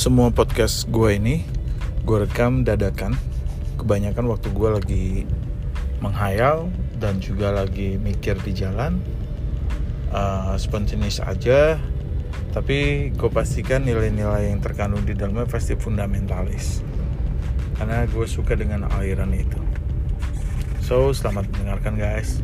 semua podcast gue ini gue rekam dadakan. Kebanyakan waktu gue lagi menghayal dan juga lagi mikir di jalan. Uh, spontaneous aja. Tapi gue pastikan nilai-nilai yang terkandung di dalamnya pasti fundamentalis. Karena gue suka dengan aliran itu. So selamat mendengarkan guys.